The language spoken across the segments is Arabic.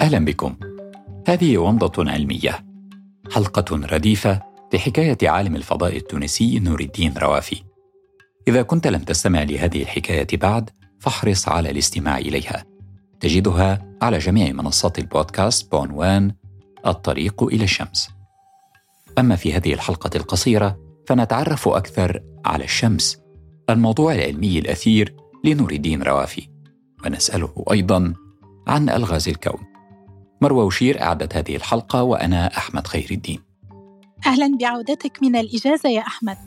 أهلا بكم. هذه ومضة علمية حلقة رديفة لحكاية عالم الفضاء التونسي نور الدين روافي. إذا كنت لم تستمع لهذه الحكاية بعد فاحرص على الاستماع إليها. تجدها على جميع منصات البودكاست بعنوان الطريق إلى الشمس. أما في هذه الحلقة القصيرة فنتعرف أكثر على الشمس الموضوع العلمي الأثير لنور الدين روافي. ونسأله أيضا عن ألغاز الكون. مروى وشير أعدت هذه الحلقة وأنا أحمد خير الدين. أهلا بعودتك من الإجازة يا أحمد.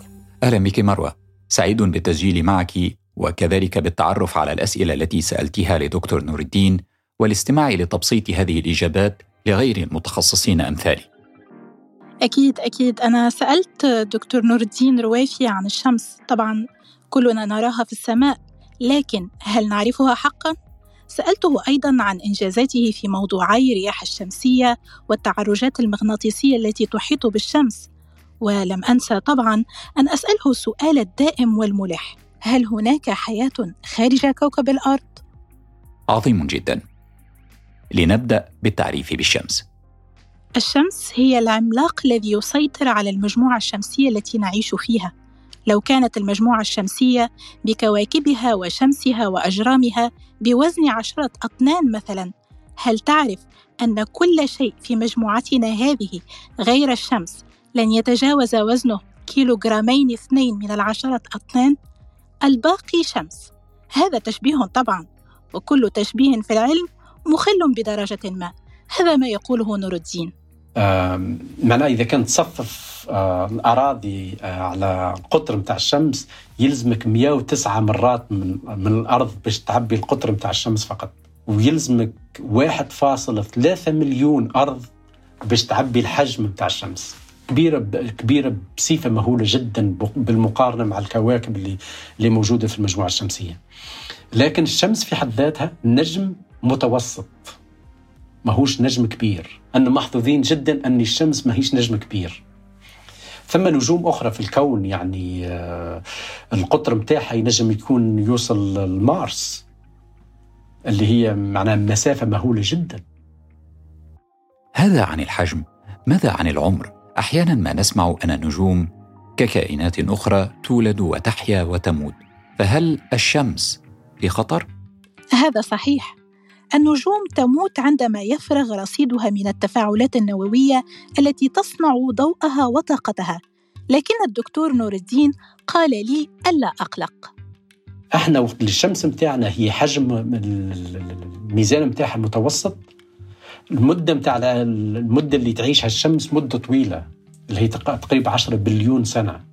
أهلا بك مروى. سعيد بالتسجيل معك وكذلك بالتعرف على الأسئلة التي سألتها لدكتور نور الدين والاستماع لتبسيط هذه الإجابات لغير المتخصصين أمثالي. أكيد أكيد. أنا سألت دكتور نور الدين روافي عن الشمس، طبعا كلنا نراها في السماء، لكن هل نعرفها حقا؟ سألته أيضا عن إنجازاته في موضوعي الرياح الشمسية والتعرجات المغناطيسية التي تحيط بالشمس. ولم أنسى طبعا أن أسأله السؤال الدائم والملح هل هناك حياة خارج كوكب الأرض؟ عظيم جدا. لنبدأ بالتعريف بالشمس. الشمس هي العملاق الذي يسيطر على المجموعة الشمسية التي نعيش فيها. لو كانت المجموعة الشمسية بكواكبها وشمسها وأجرامها بوزن عشرة اطنان مثلا هل تعرف أن كل شيء في مجموعتنا هذه غير الشمس لن يتجاوز وزنه كيلوغرامين اثنين من العشرة أطنان الباقي شمس. هذا تشبيه طبعا وكل تشبيه في العلم مخل بدرجة ما. هذا ما يقوله نور الدين. معناه إذا كنت تصفف الأراضي على القطر متاع الشمس يلزمك 109 مرات من, من الأرض باش تعبي القطر متاع الشمس فقط. ويلزمك 1.3 مليون أرض باش تعبي الحجم متاع الشمس. كبيرة كبيرة بصفة مهولة جدا بالمقارنة مع الكواكب اللي اللي موجودة في المجموعة الشمسية. لكن الشمس في حد ذاتها نجم متوسط. ماهوش نجم كبير، أن محظوظين جدا أن الشمس ما هيش نجم كبير. ثم نجوم أخرى في الكون يعني القطر متاعها ينجم يكون يوصل لمارس اللي هي معناها مسافة مهولة جدا. هذا عن الحجم ماذا عن العمر؟ أحيانا ما نسمع أن النجوم ككائنات أخرى تولد وتحيا وتموت. فهل الشمس في خطر هذا صحيح. النجوم تموت عندما يفرغ رصيدها من التفاعلات النووية التي تصنع ضوءها وطاقتها. لكن الدكتور نور الدين قال لي ألا أقلق. إحنا وقت الشمس متاعنا هي حجم الميزان متاعها متوسط المدة متاع المدة اللي تعيشها الشمس مدة طويلة اللي هي تقريبا 10 بليون سنة.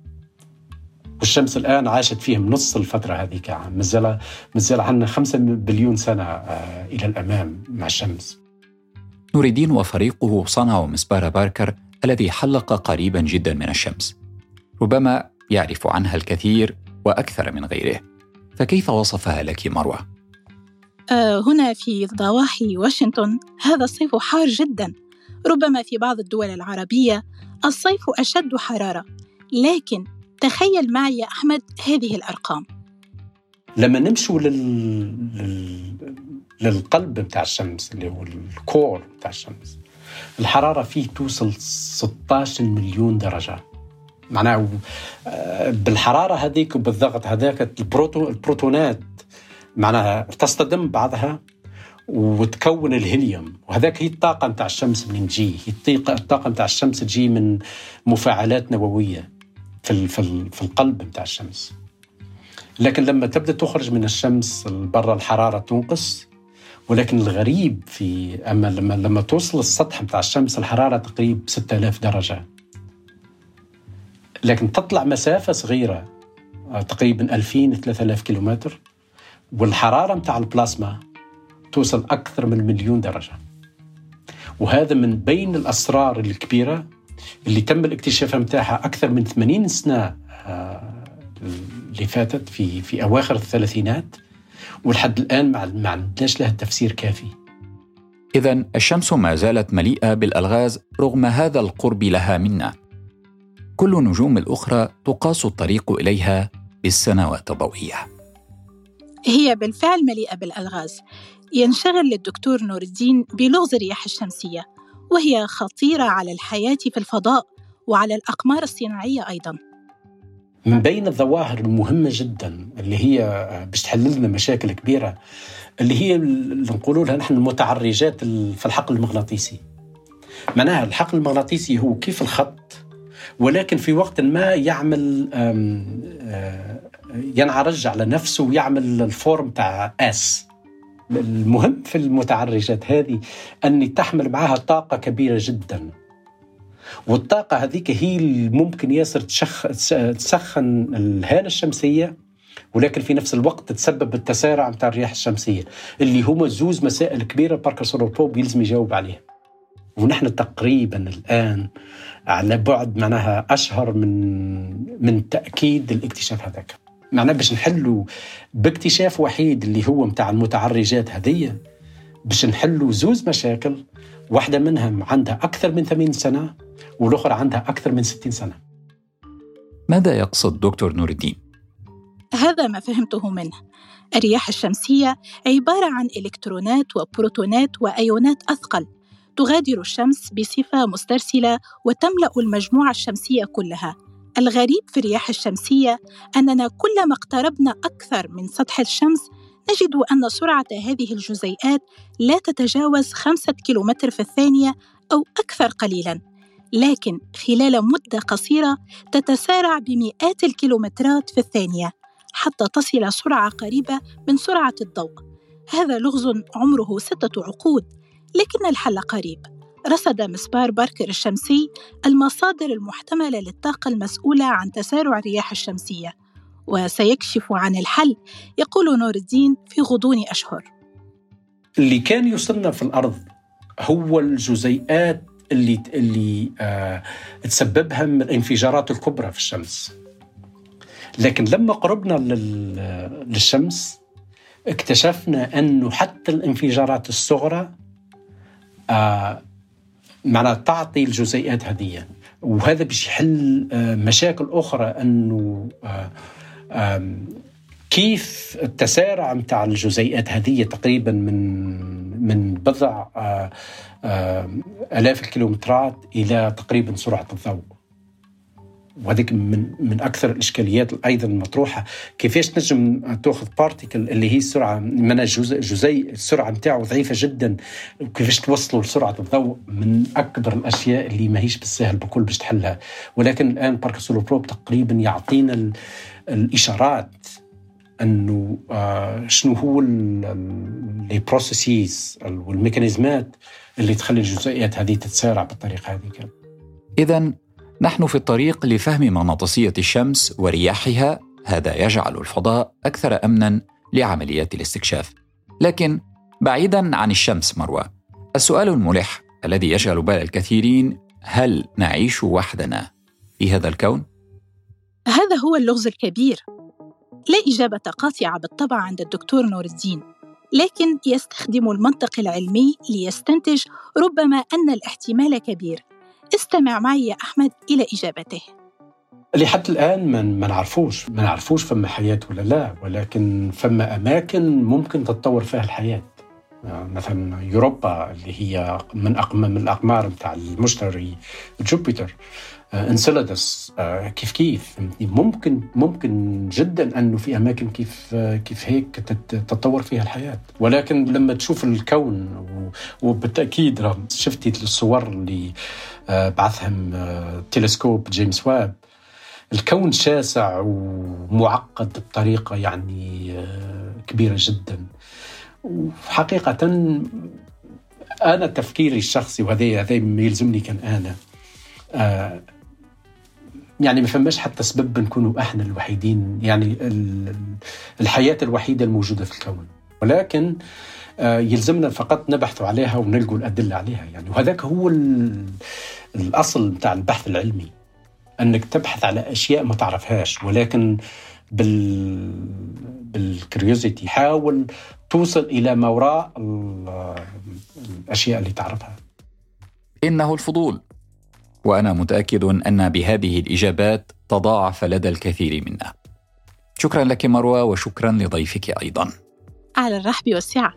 والشمس الآن عاشت فيهم نص الفترة هذيك مازال مازال عندنا 5 بليون سنة إلى الأمام مع الشمس. نور الدين وفريقه صنعوا مسبار باركر الذي حلق قريبا جدا من الشمس. ربما يعرف عنها الكثير وأكثر من غيره. فكيف وصفها لك مروة؟ هنا في ضواحي واشنطن هذا الصيف حار جدا. ربما في بعض الدول العربية الصيف أشد حرارة. لكن تخيل معي يا أحمد هذه الأرقام. لما نمشوا لل... للقلب بتاع الشمس اللي هو ال core بتاع الشمس الحرارة فيه توصل 16 مليون درجة. معناه بالحرارة هذيك وبالضغط هذاك البروتو البروتونات معناها تصطدم بعضها وتكون الهيليوم. وهذاك هي الطاقة نتاع الشمس من تجي هي الطاقة نتاع الشمس تجي من مفاعلات نووية. في في القلب نتاع الشمس. لكن لما تبدأ تخرج من الشمس برا الحرارة تنقص ولكن الغريب في أما لما لما توصل السطح نتاع الشمس الحرارة تقريبا 6000 درجة. لكن تطلع مسافة صغيرة تقريبا 2000 3000 كيلومتر والحرارة متاع البلازما توصل أكثر من مليون درجة. وهذا من بين الأسرار الكبيرة اللي تم الاكتشاف متاعها أكثر من 80 سنة اللي فاتت في في أواخر الثلاثينات ولحد الآن ما عندناش لها تفسير كافي. إذا الشمس ما زالت مليئة بالألغاز رغم هذا القرب لها منا. كل النجوم الأخرى تقاس الطريق إليها بالسنوات الضوئية. هي بالفعل مليئة بالألغاز. ينشغل الدكتور نور الدين بلغز الرياح الشمسية. وهي خطيرة على الحياة في الفضاء وعلى الأقمار الصناعية أيضاً. من بين الظواهر المهمة جدا اللي هي باش تحل لنا مشاكل كبيرة اللي هي اللي نقولوا لها نحن المتعرجات في الحقل المغناطيسي. معناها الحقل المغناطيسي هو كيف الخط ولكن في وقت ما يعمل آه، ينعرج على نفسه ويعمل ال form تاع S. المهم في المتعرجات هذه أن تحمل معها طاقة كبيرة جدا. والطاقة هذيك هي ممكن ياسر تشخ... تسخن الهالة الشمسية ولكن في نفس الوقت تتسبب بالتسارع نتاع الرياح الشمسية اللي هما زوز مسائل كبيرة Parker Solar Probe يلزم يجاوب عليها. ونحن تقريبا الآن على بعد معناها أشهر من من تأكيد الاكتشاف هذاك. معناه باش نحلوا باكتشاف وحيد اللي هو متاع المتعرجات هذية باش نحلوا زوز مشاكل واحدة منها عندها أكثر من 80 سنة والأخرى عندها أكثر من 60 سنة. ماذا يقصد دكتور نور الدين؟ هذا ما فهمته منه. الرياح الشمسية عبارة عن إلكترونات وبروتونات وأيونات أثقل. تغادر الشمس بصفة مسترسلة وتملأ المجموعة الشمسية كلها. الغريب في الرياح الشمسية أننا كلما اقتربنا أكثر من سطح الشمس نجد أن سرعة هذه الجزيئات لا تتجاوز خمسة كيلومتر في الثانية أو أكثر قليلاً. لكن خلال مدة قصيرة تتسارع بمئات الكيلومترات في الثانية حتى تصل سرعة قريبة من سرعة الضوء. هذا لغز عمره ستة عقود لكن الحل قريب. رصد مسبار باركر الشمسي المصادر المحتملة للطاقة المسؤولة عن تسارع الرياح الشمسية وسيكشف عن الحل يقول نور الدين في غضون أشهر. اللي كان يوصلنا في الأرض هو الجزيئات اللي اللي آه تسببها من الانفجارات الكبرى في الشمس. لكن لما قربنا للشمس اكتشفنا أنه حتى الانفجارات الصغرى آه معناها تعطي الجزيئات هذه وهذا باش يحل آه مشاكل أخرى أنه آه كيف التسارع متاع الجزيئات هذه تقريبا من من بضع آه، آلاف الكيلومترات إلى تقريبا سرعة الضوء. وهذيك من من أكثر الإشكاليات أيضا المطروحة. كيفاش تنجم تأخذ particle اللي هي السرعة؟ من جزيء السرعة نتاعو ضعيفة جدا. وكيفاش توصلوا لسرعة الضوء؟ من أكبر الأشياء اللي ماهيش بالسهل بكل باش تحلها. ولكن الآن Parker Probe تقريبا يعطينا الإشارات أنه آه شنو هو لي بروسيسز والميكانيزمات اللي تخلي الجزيئات هذه تتسارع بالطريقة هذه اذا نحن في الطريق لفهم مغناطيسيه الشمس ورياحها. هذا يجعل الفضاء أكثر امنا لعمليات الاستكشاف. لكن بعيدا عن الشمس مروى السؤال الملح الذي يشغل بال الكثيرين هل نعيش وحدنا في هذا الكون؟ هذا هو اللغز الكبير. لا إجابة قاطعة بالطبع عند الدكتور نور الدين لكن يستخدم المنطق العلمي ليستنتج ربما أن الاحتمال كبير. استمع معي يا أحمد إلى إجابته. لحد الآن ما ما نعرفوش. ما نعرفوش فما حياة ولا لا ولكن فما أماكن ممكن تتطور فيها الحياة. مثلا يوروبا اللي هي من من الأقمار نتاع المشتري جوبيتر انسلادس آه، كيف كيف؟ ممكن ممكن جدا أنه في أماكن كيف كيف هيك تتطور فيها الحياة. ولكن لما تشوف الكون وبالتأكيد شفتي الصور اللي آه، بعثهم آه، تلسكوب جيمس واب الكون شاسع ومعقد بطريقة يعني كبيرة جدا. وحقيقه أنا تفكيري الشخصي وهذا هذا يلزمني كان أنا يعني ما فماش حتى سبب نكونوا إحنا الوحيدين يعني الحياة الوحيدة الموجودة في الكون. ولكن آه، يلزمنا فقط نبحث عليها ونلقوا الأدلة عليها. يعني وهذاك هو الأصل بتاع البحث العلمي أنك تبحث على أشياء ما تعرفهاش. ولكن بال بالكريوزيتي حاول توصل إلى ما وراء الأشياء اللي تعرفها. إنه الفضول. وأنا متأكد أن بهذه الإجابات تضاعف لدى الكثير منا. شكرا لك مروى وشكرا لضيفك أيضا. على الرحب والسعة.